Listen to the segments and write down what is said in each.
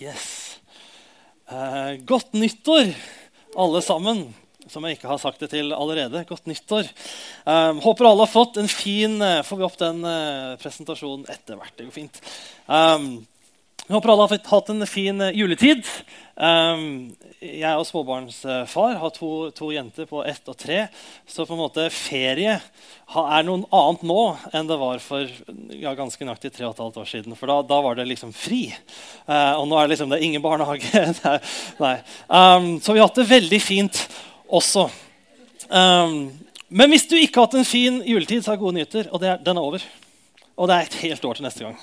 Yes. Eh, godt nyttår, alle sammen, som jeg ikke har sagt det til allerede. Godt nyttår. Eh, håper alle har fått en fin eh, Får vi opp den eh, presentasjonen etter hvert? Det går fint. Jeg håper alle har hatt en fin eh, juletid. Um, jeg og småbarnsfar, har to, to, jenter på ett og tre. Så på en måte ferie er noe annet nå enn det var for ja, ganske nøyaktig tre og et halvt år siden. For da, da var det liksom fri. Uh, og nå er det liksom det er ingen barnehage. Nei. Um, så vi har hatt det veldig fint også. Um, men hvis du ikke har hatt en fin juletid, så har gode nyheter. Og er, den er over. Og det er et helt år til neste gang.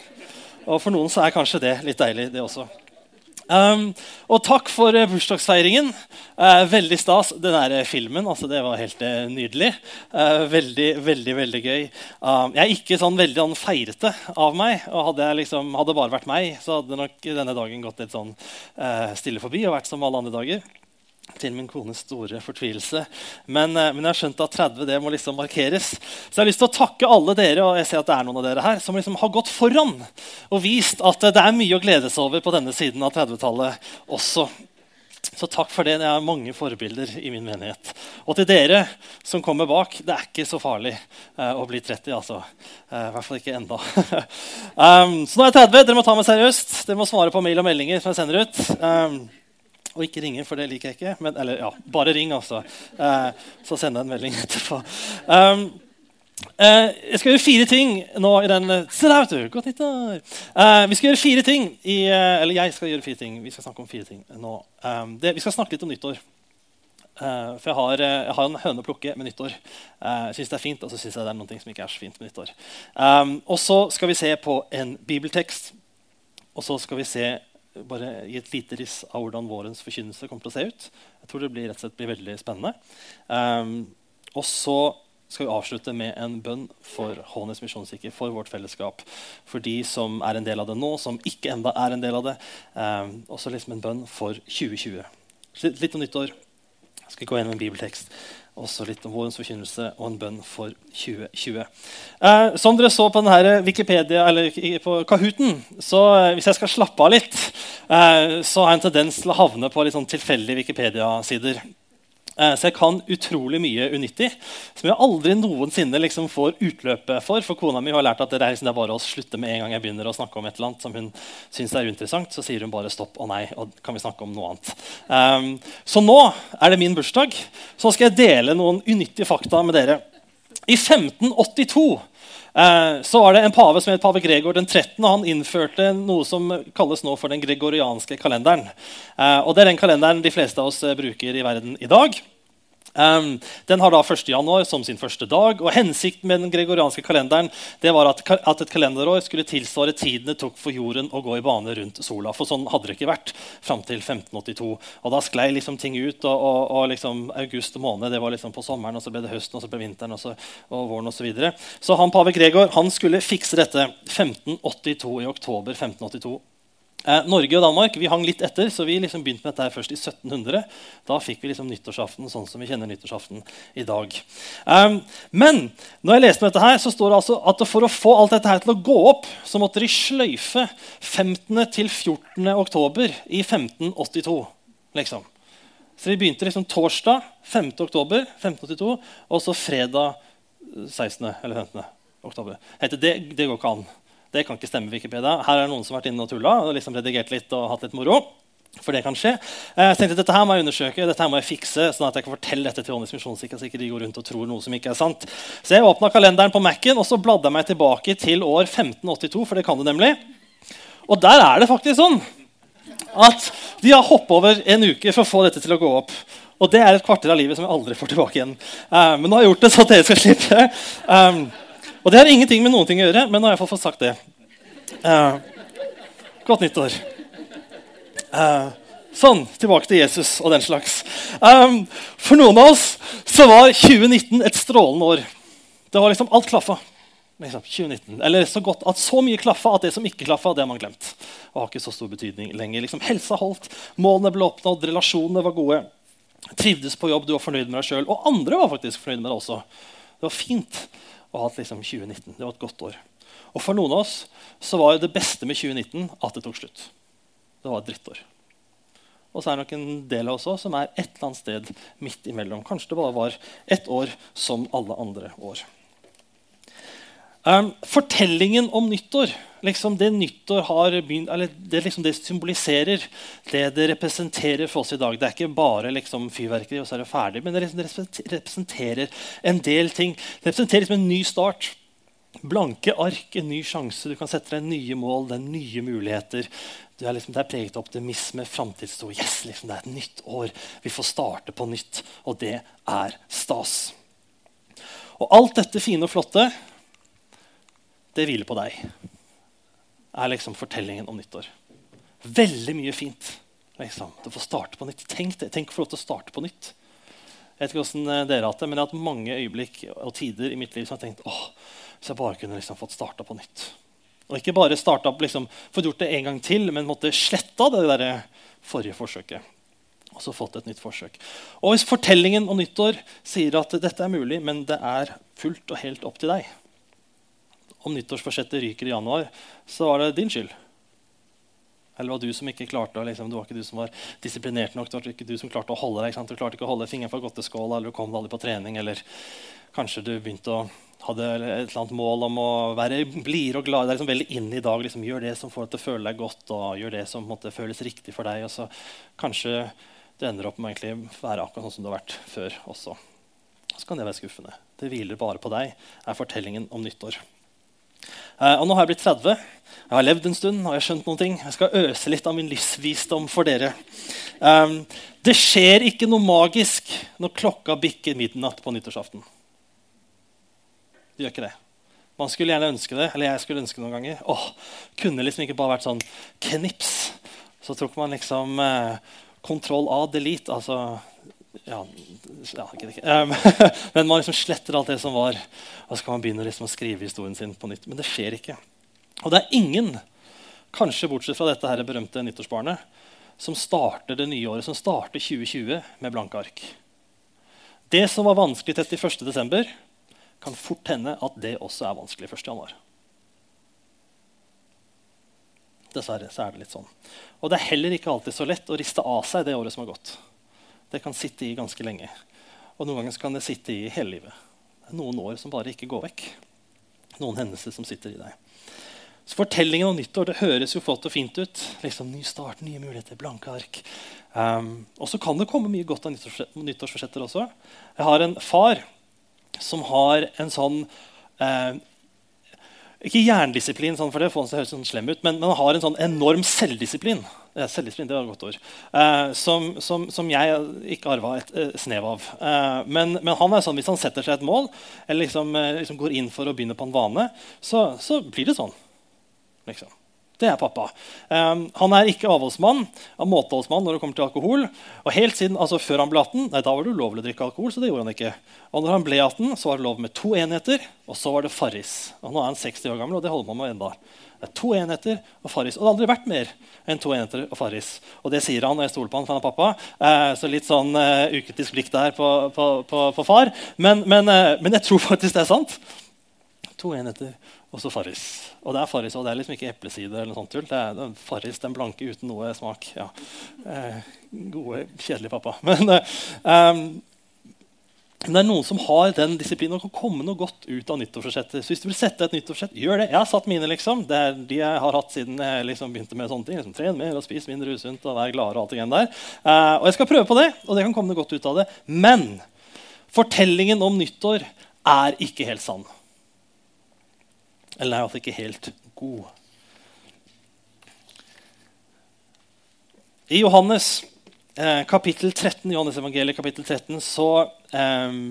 Og for noen så er kanskje det litt deilig, det også. Um, og takk for uh, bursdagsfeiringen. Uh, veldig stas. Den der filmen altså, det var helt uh, nydelig. veldig, veldig veldig gøy. Um, jeg er ikke sånn veldig sånn feirete av meg. og hadde, liksom, hadde bare vært meg, så hadde nok denne dagen gått litt sånn stille forbi og vært som alle andre dager til min kones store fortvilelse. Men, eh, men, jeg har skjønt at 30 det må liksom markeres. Så jeg har lyst til å takke alle dere og jeg ser at det er noen av dere her, som liksom har gått foran og vist at det er mye å glede seg over på denne siden av 30-tallet også. Så takk for det. Jeg har mange forbilder i min menighet. Og til dere som kommer bak, det er ikke så farlig uh, å bli 30. altså. Uh, I hvert fall ikke enda. um, så nå er jeg 30. Dere må ta meg seriøst. Dere må svare på mail og meldinger som jeg sender ut. Um, og ikke ringe, for det liker jeg ikke. Men, eller ja, bare ring, altså. Eh, så jeg en melding etterpå. Um, eh, jeg skal gjøre fire ting nå i den Se der, vet du! Godt nyttår! Eh, vi skal gjøre fire ting i, eh, Eller jeg skal gjøre fire ting. Vi skal snakke om fire ting nå. Um, det, vi skal snakke litt om nyttår. Uh, for jeg har, jeg har, en høne å plukke med nyttår. Uh, syns det er fint, og så syns jeg det er noe som ikke er så fint med nyttår. Um, og så skal vi se på en bibeltekst. Og så skal vi se bare gi et lite riss av hvordan vårens forkynnelse kommer til å se ut. Jeg tror det blir, rett og slett blir veldig spennende. Um, og så skal vi avslutte med en bønn for Hånes misjonskirke, for vårt fellesskap. For de som er en del av det nå, som ikke enda er en del av det. Um, også liksom en bønn for 2020. Litt om nyttår. Jeg skal gå gjennom en bibeltekst også litt om vårens forkynnelse og en bønn for 2020. Eh, som dere så på denne Wikipedia, eller på Kahooten, så eh, hvis jeg skal slappe av litt, eh, så har jeg en tendens til å havne på litt sånn tilfeldige Wikipedia-sider. Eh, så jeg kan utrolig mye unyttig som jeg aldri noensinne liksom får utløpet for. For kona mi har lært at det er, liksom, det er bare å slutte med en gang jeg begynner å snakke om et eller annet som hun syns er uinteressant. Så sier hun bare stopp og nei, og kan vi snakke om noe annet. Um, så nå er det min bursdag. Så skal jeg dele noen unyttige fakta med dere. I 1582 Eh, så var det en pave som het pave Gregor den 13. og Han innførte noe som kalles nå for den gregorianske kalenderen. Eh, og Det er den kalenderen de fleste av oss eh, bruker i verden i dag. Um, den har da 1. januar som sin første dag. og Hensikten med den gregorianske kalenderen det var at, at, et kalenderår skulle tilsvare tiden det tok for jorden å gå i bane rundt sola. For sånn hadde det ikke vært fram til 1582. Og Da sklei liksom ting ut. og, og, og liksom August måned det var liksom på sommeren, og så ble det høsten, og så ble vinteren og, så, og våren osv. Så, videre. så han pave Gregor han skulle fikse dette 1582 i oktober 1582. Eh, Norge og Danmark vi hang litt etter, så vi liksom begynte med dette her først i 1700. Da fikk vi liksom nyttårsaften sånn som vi kjenner nyttårsaften i dag. Um, men når jeg leste dette her, så står det altså at for å få alt dette her til å gå opp, så måtte de sløyfe 15. til 14. oktober i 1582. Liksom. Så de begynte liksom torsdag 5. oktober 1582, og så fredag 16. eller 15. oktober. Det, det går ikke an. Det kan ikke stemme. Wikipedia. Her er det noen som har vært inne og tulla og liksom redigert litt og hatt litt moro. For det kan skje. Eh, jeg tenkte dette her må jeg undersøke, dette her må jeg fikse, sånn at jeg kan fortelle dette til Åndens misjonskirke, så ikke de går rundt og tror noe som ikke er sant. Så jeg åpna kalenderen på Mac-en og så bladde jeg meg tilbake til år 1582. for det kan du nemlig. Og der er det faktisk sånn at de har hoppet over en uke for å få dette til å gå opp. Og det er et kvarter av livet som jeg aldri får tilbake igjen. Uh, men nå har jeg gjort det, så dere skal slippe. Um, og det har ingenting med noen ting å gjøre, men nå har jeg fått sagt det. Uh, godt nyttår. Uh, sånn, tilbake til Jesus og den slags. Um, for noen av oss så var 2019 et strålende år. Det var liksom Alt klaffa. Liksom, 2019. Eller så godt at så mye klaffa at det som ikke klaffa, det har man glemt. Og har ikke så stor betydning lenger. Liksom, helsa holdt, målene ble oppnådd, relasjonene var gode. Trivdes på jobb, du var fornøyd med deg sjøl. Og andre var faktisk fornøyd med deg også. Det var fint å hatt liksom 2019. Det var et godt år. Og For noen av oss så var det beste med 2019 at det tok slutt. Det det var et drittår. Og så er det nok en del av oss også som er et eller annet sted midt imellom. Kanskje det bare var ett år som alle andre år. Um, fortellingen om nyttår, liksom det nyttår har begynt, eller det, liksom det symboliserer, det det representerer for oss i dag Det er ikke bare liksom fyrverkeri, og så er det ferdig, men det liksom representerer en del ting. Det representerer liksom en ny start. Blanke ark, en ny sjanse. Du kan sette deg nye mål, det er nye muligheter. Du er liksom, det er preget av optimisme, framtidstro. Yes, liksom, det er et nytt år. Vi får starte på nytt. Og det er stas. Og alt dette fine og flotte det hviler på deg, er liksom fortellingen om nyttår. Veldig mye fint. Liksom. Du får starte på nytt. Tenk, det. Tenk å få lov til å starte på nytt. Jeg vet ikke hvordan eh, dere har hatt det, men jeg har hatt mange øyeblikk og tider i mitt liv som har tenkt åh, hvis jeg bare kunne liksom fått starta på nytt. Og ikke bare starta liksom, fått gjort det en gang til, men måtte sletta det der forrige forsøket. Og så fått et nytt forsøk. Og hvis fortellingen om nyttår sier at dette er mulig, men det er fullt og helt opp til deg om nyttårsforsettet ryker i januar, så var det din skyld. Eller var du som ikke klarte liksom, det var ikke du som var disiplinert nok. Det var ikke du som klarte å holde deg, Du klarte ikke å holde fingeren for godteskåla, eller du kom aldri på trening. Eller kanskje du begynte å hadde et eller annet mål om å være blidere og glad. Det er liksom veldig inn i dag. Liksom, gjør det som får deg til å føle deg godt, og gjør det som måtte, føles riktig for deg. Og så kanskje det ender opp med å være akkurat sånn som det har vært før også. Så kan det være skuffende. Det hviler bare på deg, er fortellingen om nyttår. Uh, og nå har jeg blitt 30. Jeg har levd en stund og jeg har skjønt noen ting. Jeg skal øse litt av min livsvisdom for dere. Um, det skjer ikke noe magisk når klokka bikker midnatt på nyttårsaften. Det gjør ikke det. Man skulle gjerne ønske det, eller jeg skulle ønske det noen ganger. Åh, kunne liksom ikke bare vært sånn knips. Så tok man liksom uh, kontroll A, delete. altså ja, ja ikke, ikke. Um, Men man liksom sletter alt det som var, og så kan man begynne liksom å skrive historien sin på nytt. Men det skjer ikke. Og det er ingen, kanskje bortsett fra dette her berømte nyttårsbarnet, som starter det nye året, som starter 2020 med blanke ark. Det som var vanskelig 31.12., kan fort hende at det også er vanskelig 1.1. Dessverre så er det litt sånn. Og det er heller ikke alltid så lett å riste av seg det året som har gått det kan sitte i ganske lenge. Og noen ganger kan det sitte i hele livet. Noen år som bare ikke går vekk. Noen hendelser som sitter i deg. Så Fortellingen om nyttår det høres jo flott og fint ut. Liksom, ny start, nye muligheter, blanke ark. Um, og så kan det komme mye godt av nyttårsforsetter også. Jeg har en far som har en sånn uh, Ikke jerndisiplin, sånn for det får høres sånn slem ut, men, man har en sånn enorm selvdisiplin. Selvdisiplin, det var et godt ord. Eh, som, som, som, jeg ikke arva et eh, snev av. Eh, men, men, han er sånn, hvis han setter seg et mål, eller liksom, eh, liksom går inn for å begynne på en vane, så, så blir det sånn. Liksom. Det er pappa. Um, han er ikke avholdsmann, han måteholdsmann når det kommer til alkohol. Og helt siden, altså Før han ble 18, nei, da var det ulovlig å drikke alkohol. så det gjorde han ikke. Og når han ble 18, så var det lov med to enheter, og så var det Farris. Og nå er han 60 år gammel, og det holder man med enda. Det er to enheter og Farris. Og det har aldri vært mer enn to enheter og Farris. Og det sier han, og jeg stoler på han, for han er pappa. Eh, så litt sånn uh, ukritisk blikk der på, på, på, på far. Men, men, uh, men, jeg tror faktisk det er sant. To enheter og så Farris. Og det er Farris, og det er liksom ikke eplesider. eller noe sånt tull. Det er, er Farris, den blanke uten noe smak. Ja. Eh, gode, kjedelige pappa. Men um, det er noen som har den disiplinen og kan komme noe godt ut av nyttårsforsettet. Så hvis du vil sette et nyttårsforsett, gjør det. Jeg har satt mine. liksom. Det er de jeg har hatt siden jeg liksom begynte med sånne ting. Liksom, Tren mer og spis mindre usunt og vær gladere. Og alt det igjen der. Eh, og jeg skal prøve på det, og det kan komme noe godt ut av det. Men fortellingen om nyttår er ikke helt sann. Eller er altså ikke helt god. I Johannes eh, kapittel 13, Johannes evangeliet, kapittel 13 så eh,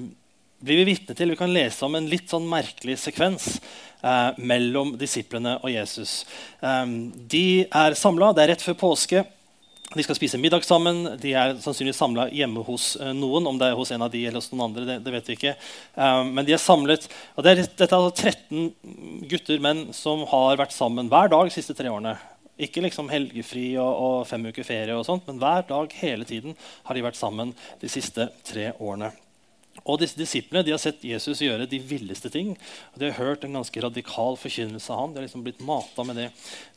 blir vi vitne til Vi kan lese om en litt sånn merkelig sekvens eh, mellom disiplene og Jesus. Eh, de er samla, det er rett før påske. De skal spise middag sammen. De er sannsynligvis samla hjemme hos eh, noen. Om det er hos en av de eller hos noen andre, det, det vet vi ikke. Um, men de er samlet. og det er, Dette er altså 13 gutter, menn, som har vært sammen hver dag de siste tre årene. Ikke liksom helgefri og, og, fem uker ferie, og sånt, men hver dag hele tiden har de vært sammen de siste tre årene. Og disse Disiplene de har sett Jesus gjøre de villeste ting. og De har hørt en ganske radikal forkynnelse av ham. De har liksom blitt mata med det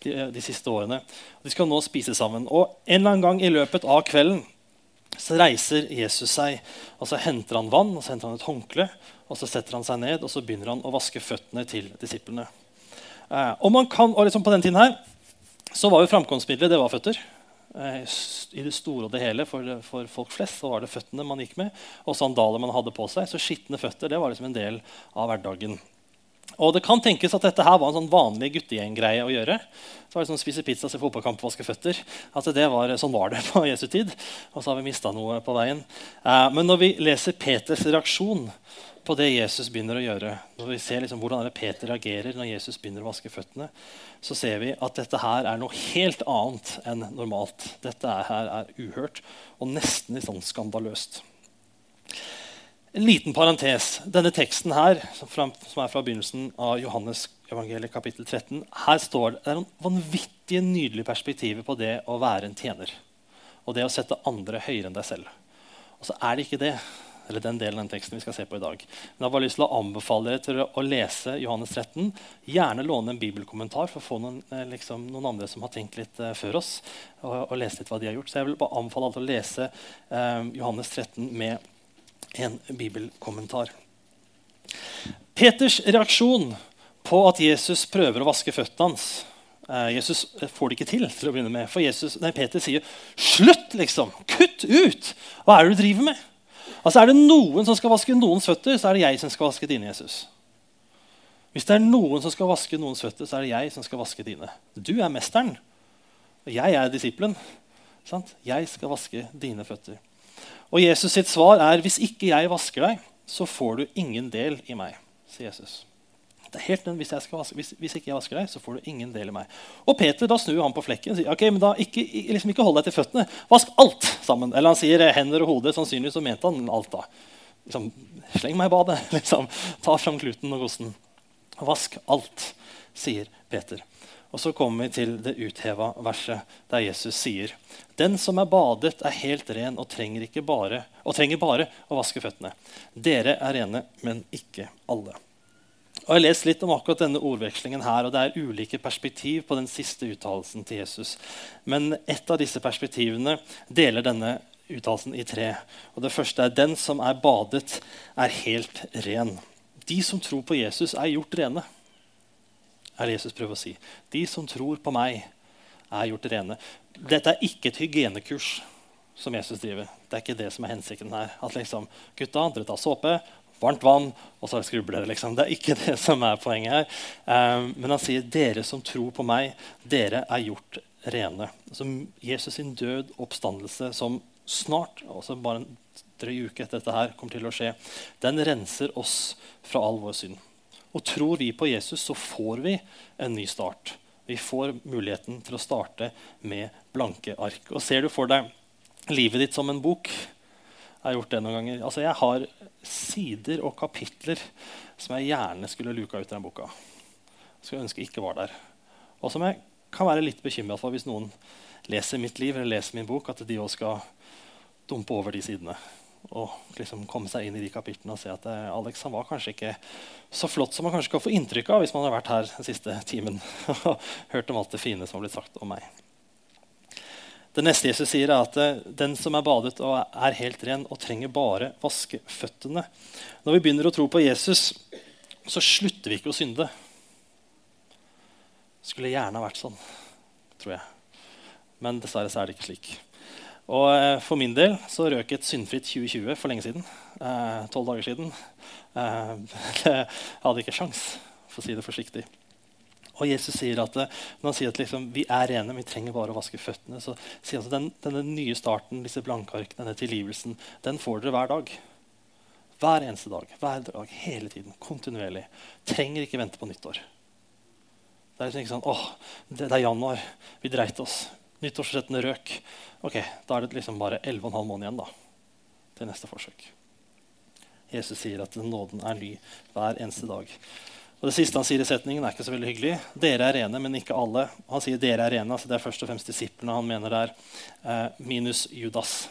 de, de, siste årene. De skal nå spise sammen. Og En eller annen gang i løpet av kvelden så reiser Jesus seg. og Så henter han vann og så henter han et håndkle. og Så setter han seg ned og så begynner han å vaske føttene til disiplene. Eh, og, man kan, og liksom På den tiden her så var jo framkomstmiddelet det var føtter. Eh, I det store og det hele for, for, folk flest så var det føttene man gikk med. Og sandaler man hadde på seg. Så skitne føtter det var liksom en del av hverdagen. Og det kan tenkes at dette her var en sånn vanlig guttegjenggreie å gjøre. Så var det sånn Spise pizza, se fotballkamp, vaske føtter. Altså det var, sånn var det på Jesu tid. Og så har vi mista noe på veien. Eh, men når vi leser Peters reaksjon på det Jesus begynner å gjøre, når vi ser liksom hvordan Peter reagerer når Jesus begynner å vaske føttene, så ser vi at dette her er noe helt annet enn normalt. Dette her er uhørt og nesten litt sånn skandaløst. En liten parentes. Denne teksten her, som er fra begynnelsen av Johannes evangeliet kapittel 13, her står det, det er noen vanvittige nydelige perspektiver på det å være en tjener. Og det å sette andre høyere enn deg selv. Og så er det ikke det eller den delen av den teksten vi skal se på i dag. Men jeg har bare lyst til å anbefale dere til å lese Johannes 13. Gjerne låne en bibelkommentar for å få noen, eh, liksom, noen andre som har tenkt litt uh, før oss. Og, og, lese litt hva de har gjort. Så jeg vil bare anbefale alle til å lese uh, Johannes 13 med en bibelkommentar. Peters reaksjon på at Jesus prøver å vaske føttene hans Jesus får det ikke til. til å begynne med, For Jesus, nei, Peter sier 'slutt', liksom. Kutt ut! Hva er det du driver med? Altså Er det noen som skal vaske noens føtter, så er det jeg som skal vaske dine. Jesus. Hvis det er noen som skal vaske noens føtter, så er det jeg som skal vaske dine. Du er mesteren, og jeg er disippelen. Jeg skal vaske dine føtter. Og Jesus sitt svar er hvis ikke jeg vasker deg, så får du ingen del i meg. sier Jesus. Det er helt hvis, vaske, hvis, hvis, ikke jeg vasker deg, så får du ingen del i meg. Og Peter da snur han på flekken og sier ok, men da ikke, liksom ikke hold deg til føttene. Vask alt sammen. Eller han sier hender og hode. Sannsynligvis så mente han alt. da. Liksom, Sleng meg i badet. Liksom. Ta fram kluten og kosten. Vask alt, sier Peter. Og så kommer vi til det utheva verset der Jesus sier Den som er badet, er helt ren og trenger, bare, og trenger bare å vaske føttene. Dere er rene, men ikke alle. Og Jeg har lest litt om akkurat denne ordvekslingen her, og det er ulike perspektiv på den siste uttalelsen til Jesus. Men ett av disse perspektivene deler denne uttalelsen i tre. Og Det første er den som er badet, er helt ren. De som tror på Jesus, er gjort rene. Er Jesus prøver å si. De som tror på meg, er gjort rene. Dette er ikke et hygienekurs som Jesus driver. Det er ikke det som er hensikten her. At liksom, gutta, dere tar såpe, varmt vann, og så skrubler dere. Liksom. Det er ikke det som er poenget her. Um, men han sier, 'Dere som tror på meg, dere er gjort rene'. Altså, Jesus sin død oppstandelse, som snart, altså bare en drøy uke etter dette her, kommer til å skje, den renser oss fra all vår synd. Og tror vi på Jesus, så får vi en ny start. Vi får muligheten til å starte med blanke ark. Og Ser du for deg livet ditt som en bok, jeg har gjort det noen ganger. Altså, jeg har sider og kapitler som jeg gjerne skulle luka ut i den boka. Skulle ønske ikke var der. Og som jeg kan være litt bekymra for hvis noen leser mitt liv eller leser min bok, at de òg skal dumpe over de sidene. Og liksom komme seg inn i de kapitlene og se at eh, Alex han var kanskje ikke så flott som man kanskje kan få inntrykk av hvis man har vært her den siste timen og hørt om alt det fine som har blitt sagt om meg. Det neste Jesus sier, er at eh, den som er badet og er helt ren og trenger bare vaske føttene Når vi begynner å tro på Jesus, så slutter vi ikke å synde. Skulle gjerne ha vært sånn, tror jeg. Men dessverre så er det ikke slik. Og eh, For min del så røk et syndfritt 2020 for lenge siden. Eh, tolv eh, dager siden. Eh, jeg hadde ikke sjans, for å si det forsiktig. Og Jesus sier at eh, når han sier at liksom, vi er rene, vi trenger bare å vaske føttene, så sier han at den, denne nye starten, disse blankarkene, denne tilgivelsen, den får dere hver dag. Hver eneste dag. hver dag, Hele tiden. Kontinuerlig. Trenger ikke vente på nyttår. Det er liksom ikke sånn åh, det, det er januar. Vi dreit oss. Nyttårsforsettene røk. Ok, Da er det liksom bare 11,5 måneder igjen da, til neste forsøk. Jesus sier at nåden er ny hver eneste dag. Og Det siste han sier i setningen, er ikke så veldig hyggelig. Dere er rene, men ikke alle. Han sier dere er rene, altså det er først og fremst disiplene han mener der, eh, minus Judas.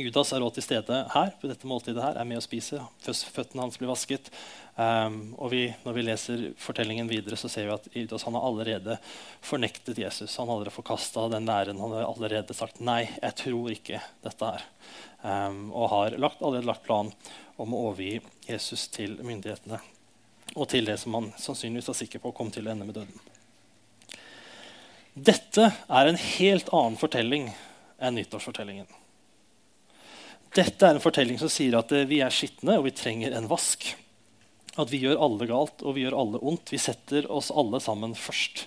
Judas er også til stede her, på dette måltidet her, er med å spise. Føttene hans blir vasket. Um, og vi, når vi leser fortellingen videre, så ser vi at Judas han har allerede fornektet Jesus. Han har allerede forkasta den læren. Han har allerede sagt 'nei, jeg tror ikke dette her'. Um, og har lagt, allerede lagt plan om å overgi Jesus til myndighetene. Og til det som han sannsynligvis er sikker på kom til å ende med døden. Dette er en helt annen fortelling enn nyttårsfortellingen. Dette er en fortelling som sier at eh, vi er skitne og vi trenger en vask. At vi gjør alle galt og vi gjør alle ondt. Vi setter oss alle sammen først.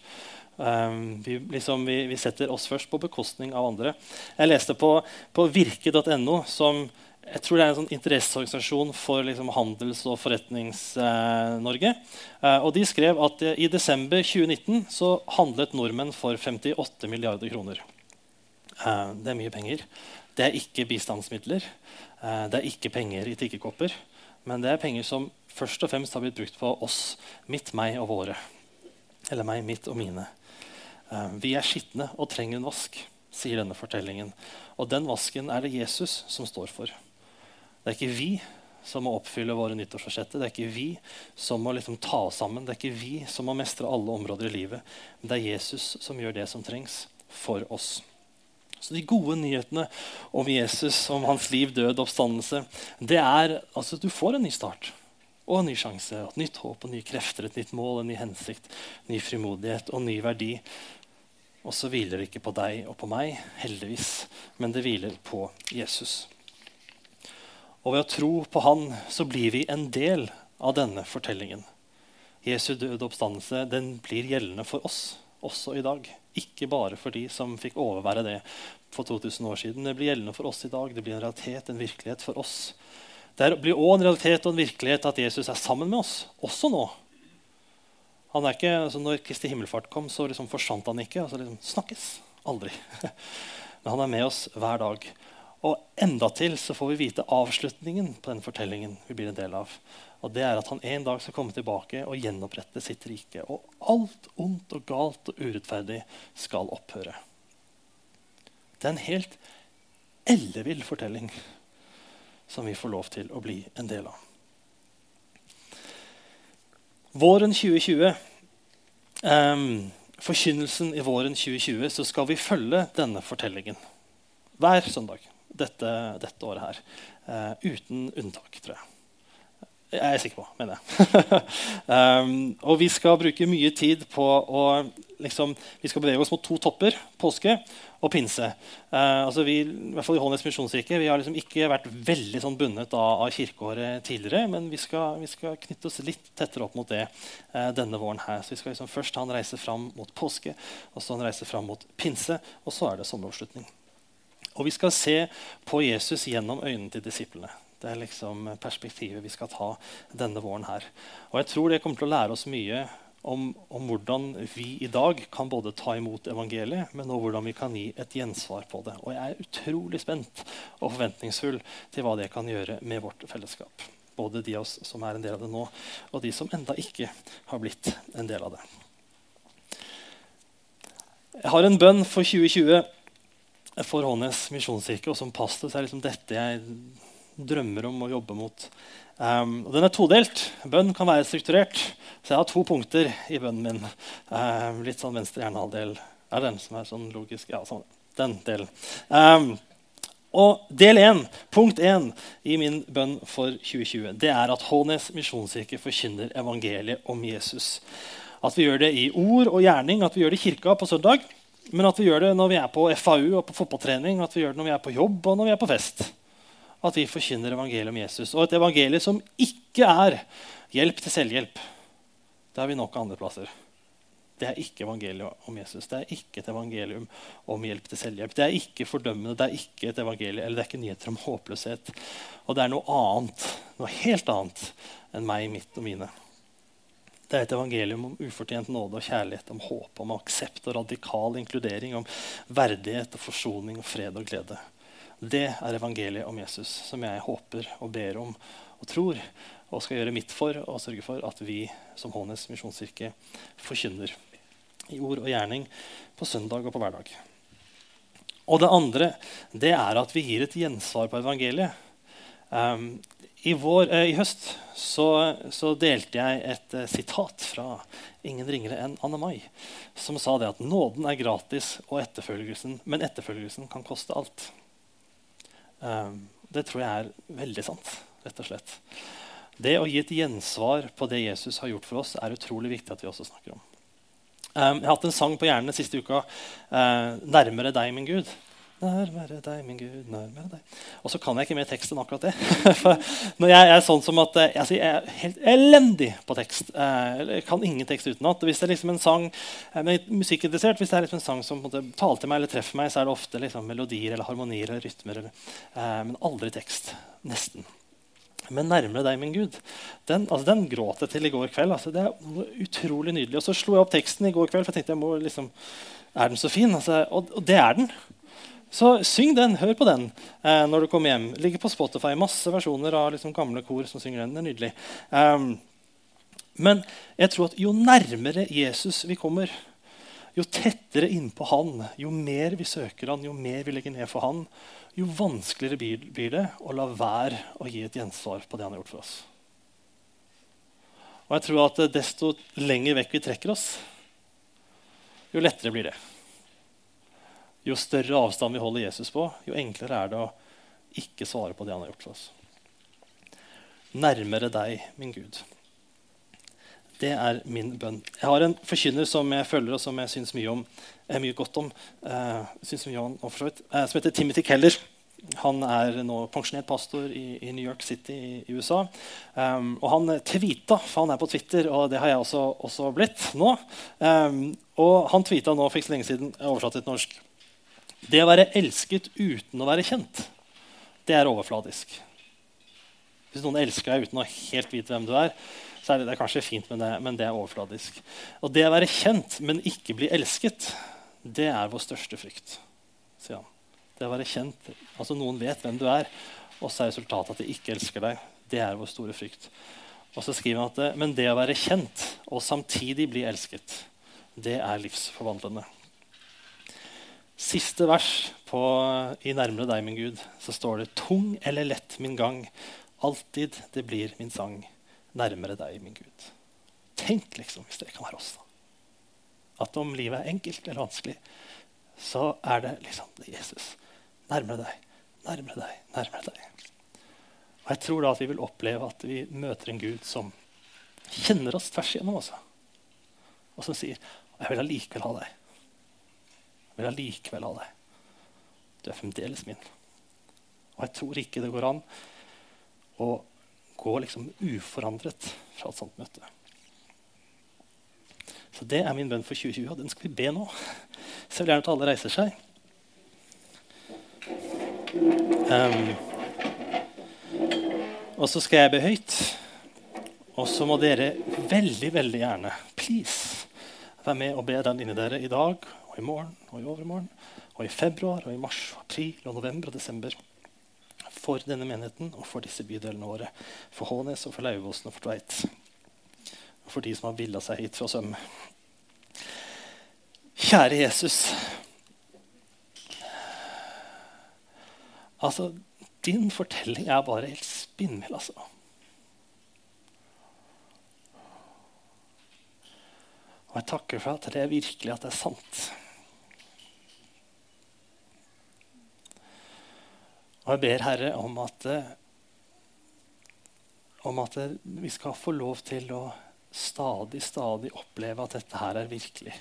Um, vi, liksom, vi, vi, setter oss først på bekostning av andre. Jeg leste på, på virke.no, som jeg tror det er en sånn interesseorganisasjon for liksom, handels- og Forretnings-Norge. Eh, uh, og De skrev at uh, i desember 2019 så handlet nordmenn for 58 milliarder kroner. Uh, det er mye penger. Det er ikke bistandsmidler. Eh, det er ikke penger i tiggekopper. Men det er penger som først og fremst har blitt brukt på oss, mitt, meg og våre. Eller meg, mitt og mine. Eh, vi er skitne og trenger en vask, sier denne fortellingen. Og den vasken er det Jesus som står for. Det er ikke vi som må oppfylle våre nyttårsforsetter. Det er ikke vi som må liksom ta oss sammen. Det er ikke vi som må mestre alle områder i livet. Men det er Jesus som gjør det som trengs for oss. Så De gode nyhetene om Jesus, om hans liv, død og oppstandelse, det er altså at du får en ny start og en ny sjanse. Et nytt håp, og nye krefter, et nytt mål, en ny hensikt, ny frimodighet og ny verdi. Og så hviler det ikke på deg og på meg, heldigvis, men det hviler på Jesus. Og ved å tro på Han så blir vi en del av denne fortellingen. Jesu døde oppstandelse den blir gjeldende for oss også i dag. Ikke bare for de som fikk overvære det for 2000 år siden. Det blir gjeldende for oss i dag. Det blir en realitet, en virkelighet for oss. Det blir òg en realitet og en virkelighet at Jesus er sammen med oss, også nå. Han er ikke, altså når Kristi himmelfart kom, så liksom forsvant han ikke. altså liksom Snakkes. Aldri. Men han er med oss hver dag. Og endatil så får vi vite avslutningen på den fortellingen vi blir en del av. Og det er at han en dag skal komme tilbake og gjenopprette sitt rike. Og alt ondt og galt og urettferdig skal opphøre. Det er en helt ellevill fortelling som vi får lov til å bli en del av. Våren 2020, um, forkynnelsen i våren 2020, så skal vi følge denne fortellingen hver søndag dette, dette året her. Uh, uten unntak, tror jeg. Jeg er sikker på, mener jeg. um, og vi skal bruke mye tid på å liksom, Vi skal bevege oss mot to topper, påske og pinse. Uh, altså vi, i hvert fall i Holnes misjonskirke vi har liksom ikke vært veldig sånn bundet av, av kirkeåret tidligere, men vi skal, vi skal, knytte oss litt tettere opp mot det uh, denne våren. her. Så vi skal liksom først ha en reise fram mot påske, og så en reise fram mot pinse, og så er det sommeravslutning. Og vi skal se på Jesus gjennom øynene til disiplene. Det er liksom perspektivet vi skal ta denne våren her. Og jeg tror det kommer til å lære oss mye om, om, hvordan vi i dag kan både ta imot evangeliet, men også hvordan vi kan gi et gjensvar på det. Og jeg er utrolig spent og forventningsfull til hva det kan gjøre med vårt fellesskap. Både de av oss som er en del av det nå, og de som enda ikke har blitt en del av det. Jeg har en bønn for 2020 for Hånes misjonskirke, og som pastor så er liksom dette jeg drømmer om å jobbe mot. Um, og den er todelt. Bønn kan være strukturert. Så jeg har to punkter i bønnen min. Um, litt sånn venstre hjernehalvdel er den som er sånn logisk. Ja, sånn. Den delen. Um, og del 1, punkt 1 i min bønn for 2020, det er at Hånes misjonskirke forkynner evangeliet om Jesus. At vi gjør det i ord og gjerning, at vi gjør det i kirka på søndag. Men at vi gjør det når vi er på FAU og på fotballtrening, at vi gjør det når vi er på jobb og når vi er på fest. At vi forkynner evangeliet om Jesus. Og et evangelium som ikke er hjelp til selvhjelp. Det har vi nok andre plasser. Det er ikke evangeliet om Jesus. Det er ikke et evangelium om hjelp til selvhjelp. Det er ikke fordømmende, det er ikke et evangelium, eller det er ikke nyheter om håpløshet. Og det er noe annet, noe helt annet enn meg, mitt og mine. Det er et evangelium om ufortjent nåde og kjærlighet, om håp, om aksept og radikal inkludering, om verdighet og forsoning og fred og glede. Det er evangeliet om Jesus, som jeg håper og ber om og tror og skal gjøre mitt for og sørge for at vi som Hånes misjonskirke forkynner i ord og gjerning på søndag og på hverdag. Og det andre det er at vi gir et gjensvar på evangeliet. Um, i, vår, eh, I høst så, så, delte jeg et eh, sitat fra ingen ringere enn Anne Mai, som sa det at nåden er gratis, og etterfølgelsen, men etterfølgelsen kan koste alt. Um, det tror jeg er veldig sant, rett og slett. Det å gi et gjensvar på det Jesus har gjort for oss, er utrolig viktig at vi også snakker om. Um, jeg har hatt en sang på hjernen siste uka. Uh, 'Nærmere deg, min Gud'. Nærmere deg, min Gud, nærmere deg. Og så kan jeg ikke mer tekst enn akkurat det. For når jeg er sånn som at eh, jeg er helt elendig på tekst. Eh, jeg kan ingen tekst utenat. Hvis det er liksom en sang er musikkinteressert, hvis det er liksom en sang som taler til meg eller treffer meg, så er det ofte liksom, melodier eller harmonier eller rytmer. Eh, men aldri tekst. Nesten. Men 'Nærmere deg, min Gud', den, altså, den gråt jeg til i går kveld. Altså, det er utrolig nydelig. Og så slo jeg opp teksten i går kveld, for jeg tenkte jeg må liksom, er den så fin? Altså, og, og det er den. Så syng den, hør på den eh, når du kommer hjem. Ligger på Spotify. Masse versjoner av liksom, gamle kor som synger den. Det er nydelig. Um, men jeg tror at jo nærmere Jesus vi kommer, jo tettere innpå han, jo mer vi søker han, jo mer vi legger ned for han, jo vanskeligere blir det å la være å gi et gjensvar på det han har gjort for oss. Og jeg tror at desto lenger vekk vi trekker oss, jo lettere blir det. Jo større avstand vi holder Jesus på, jo enklere er det å ikke svare på det han har gjort for oss. Nærmere deg, min Gud. Det er min bønn. Jeg har en forkynner som jeg følger, og som jeg syns mye, mye, godt om. Uh, mye om uh, som heter Timothy Keller. Han er nå pensjonert pastor i, i New York City i, i USA. Um, og han tweeta, for han er på Twitter, og det har jeg også, også blitt nå. Um, og han tweeta nå for ikke så lenge siden, oversatt til norsk det å være elsket uten å være kjent, det er overfladisk. Hvis noen elsker deg uten å helt vite hvem du er, så er det, kanskje fint, men det, men det, er overfladisk. Og det å være kjent, men ikke bli elsket, det er vår største frykt. sier han. Det å være kjent, altså Noen vet hvem du er, og så er resultatet at de ikke elsker deg. Det er vår store frykt. Og så skriver han at Men det å være kjent og samtidig bli elsket, det er livsforvandlende siste vers på, i 'Nærmere deg, min Gud', så står det 'Tung eller lett min gang, alltid det blir min sang, nærmere deg, min Gud'. Tenk liksom, hvis det kan være oss. da. At om livet er enkelt eller vanskelig, så er det liksom det Jesus. Nærmere deg, nærmere deg, nærmere deg. Og Jeg tror da at vi vil oppleve at vi møter en Gud som kjenner oss tvers igjennom. Også, og som sier 'Jeg vil allikevel ha deg' vil allikevel ha deg. Du er fremdeles min. Og jeg tror ikke det går an å gå liksom uforandret fra et sånt møte. Så det er min bønn for 2020, og den skal vi be nå. Så jeg vil gjerne at alle reiser seg. Um, og så skal jeg be høyt. Og så må dere veldig, veldig gjerne please, være med og be den inni dere i dag og i morgen og i overmorgen og i februar og i mars og april og november og desember for denne menigheten og for disse bydelene våre. For Hånes og for Lauvåsen og for Tveit. Og for de som har villa seg hit fra Sømme. Kjære Jesus. Altså, din fortelling er bare helt spinnvill, altså. Og jeg takker for at det er virkelig at det er sant. Og jeg ber Herre om at, eh, om at vi skal få lov til å stadig, stadig oppleve at dette her er virkelig.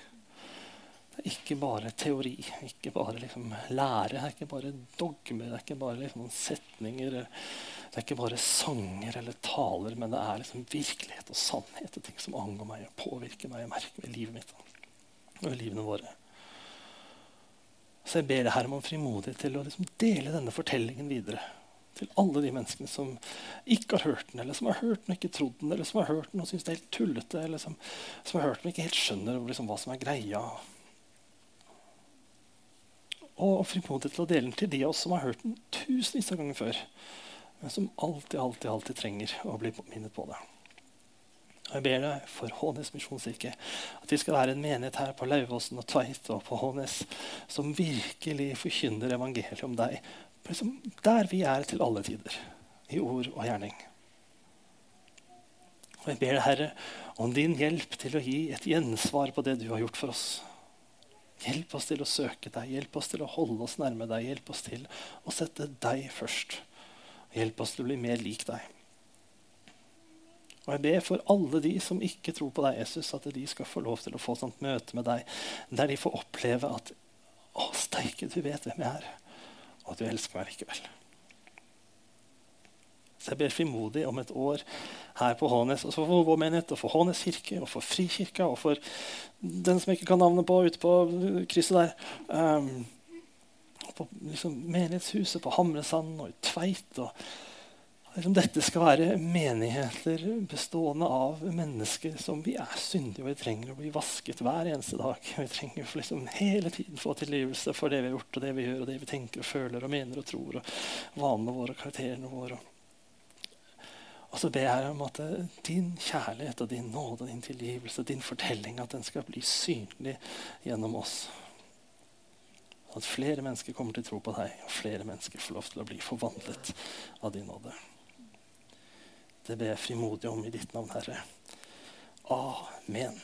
Det er ikke bare teori, ikke bare liksom lære, det er ikke bare dogme, det er ikke bare liksom setninger, det er ikke bare sanger eller taler, men det er liksom virkelighet og sannhet og ting som angår meg og påvirker meg og merker ved livet mitt og livene våre. Så jeg ber deg Herre om frimodighet til å liksom dele denne fortellingen videre. Til alle de menneskene som ikke har hørt den, eller som har hørt den og ikke trodd den, eller som har hørt den og syns det er helt tullete, eller som, som, har hørt den og ikke helt skjønner liksom, hva som er greia. Og frimodighet til å dele den til de av oss som har hørt den tusenvis av ganger før, men som alltid, alltid, alltid trenger å bli minnet på det. Og jeg ber deg for Hånes misjonskirke at vi skal være en menighet her på Lauvåsen og Tveit og på Hånes som virkelig forkynner evangeliet om deg der vi er til alle tider, i ord og gjerning. Og jeg ber deg, Herre, om din hjelp til å gi et gjensvar på det du har gjort for oss. Hjelp oss til å søke deg, hjelp oss til å holde oss nærme deg, hjelp oss til å sette deg først. Hjelp oss til å bli mer lik deg. Og jeg ber for alle de som ikke tror på deg, Jesus, at de skal få lov til å få et sånt møte med deg, der de får oppleve at Å, steike, du vet hvem jeg er og at du elsker meg likevel. Så jeg ber frimodig om et år her på Hånes, og så for vår menighet, og for Hånes kirke, og for Frikirka, og for den som jeg ikke kan navnet på, ute på krysset der. Um, på liksom, menighetshuset på Hamresand og i Tveit. og dette skal være menigheter bestående av mennesker som vi er syndige, og vi trenger å bli vasket hver eneste dag. Vi trenger å liksom hele tiden få tilgivelse for det vi har gjort, og det vi gjør, og det vi tenker og føler og mener og tror, og vanene våre og karakterene våre. Og så ber jeg om at din kjærlighet og din nåde og din tilgivelse, din fortelling, at den skal bli synlig gjennom oss. At flere mennesker kommer til å tro på deg, og flere mennesker får lov til å bli forvandlet av din nåde. Det ber jeg frimodig om i ditt navn, Herre. Amen.